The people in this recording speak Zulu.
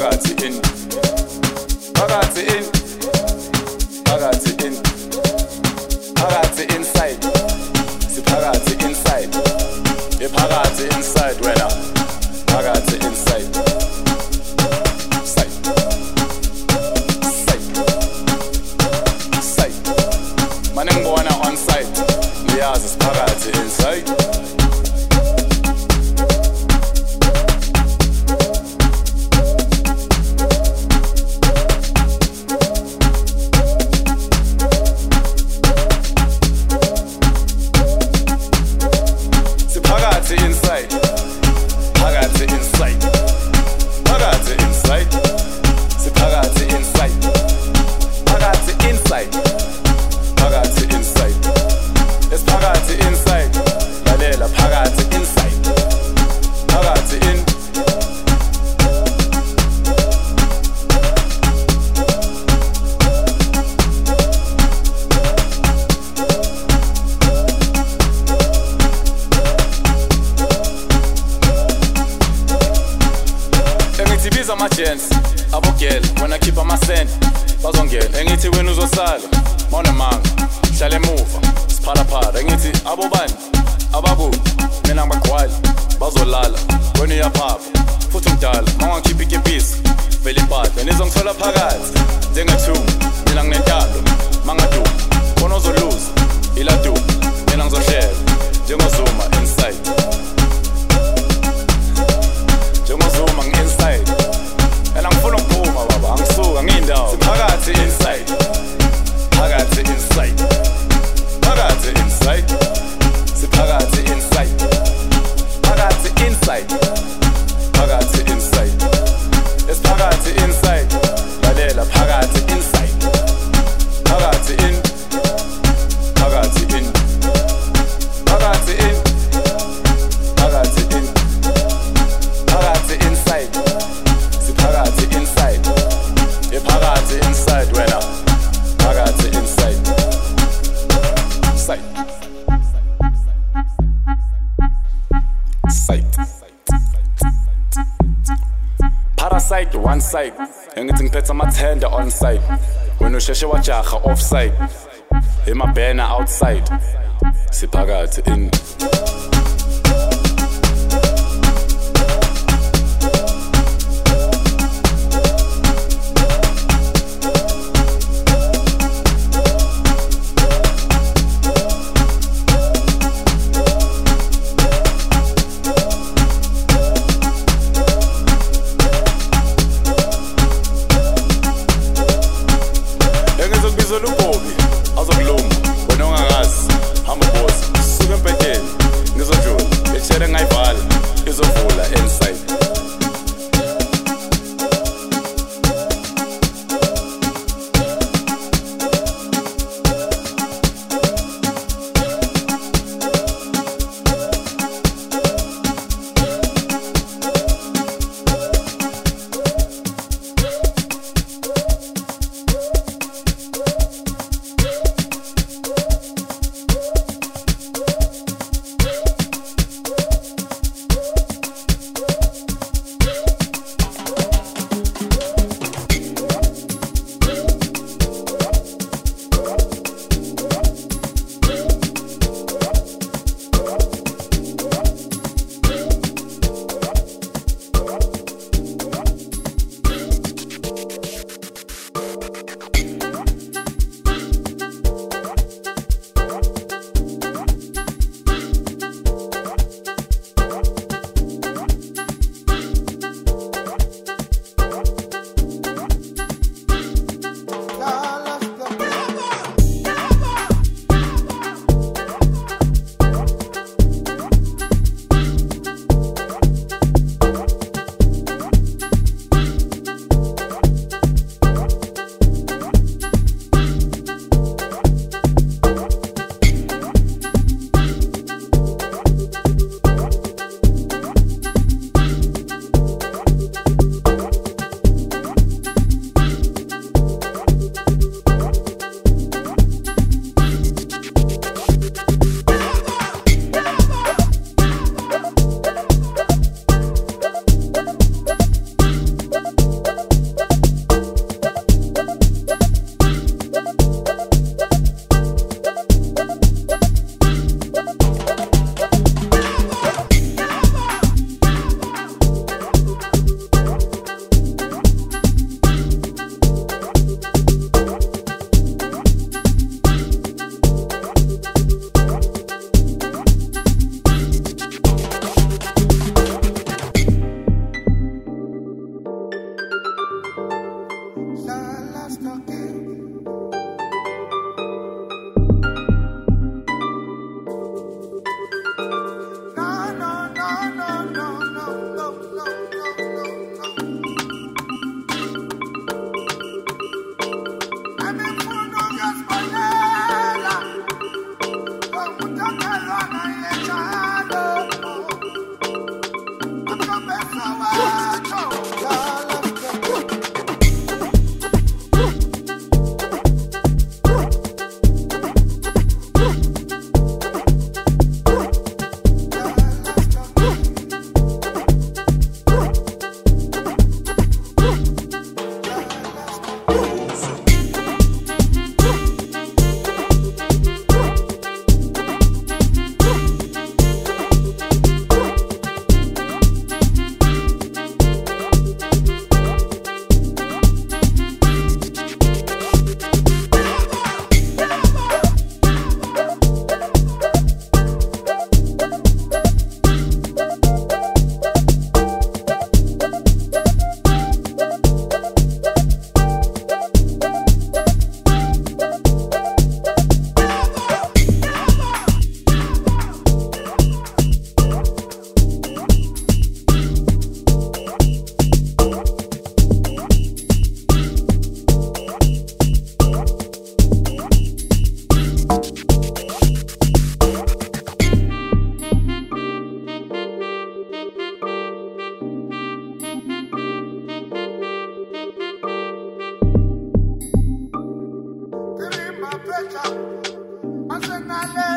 phakathi in phakathi in phakathi in phakathi inside siphakathi inside ephakathi inside wena site engithi ngiphethe amathenda on site wena usheshe wajaha off site no quiero Fernandez.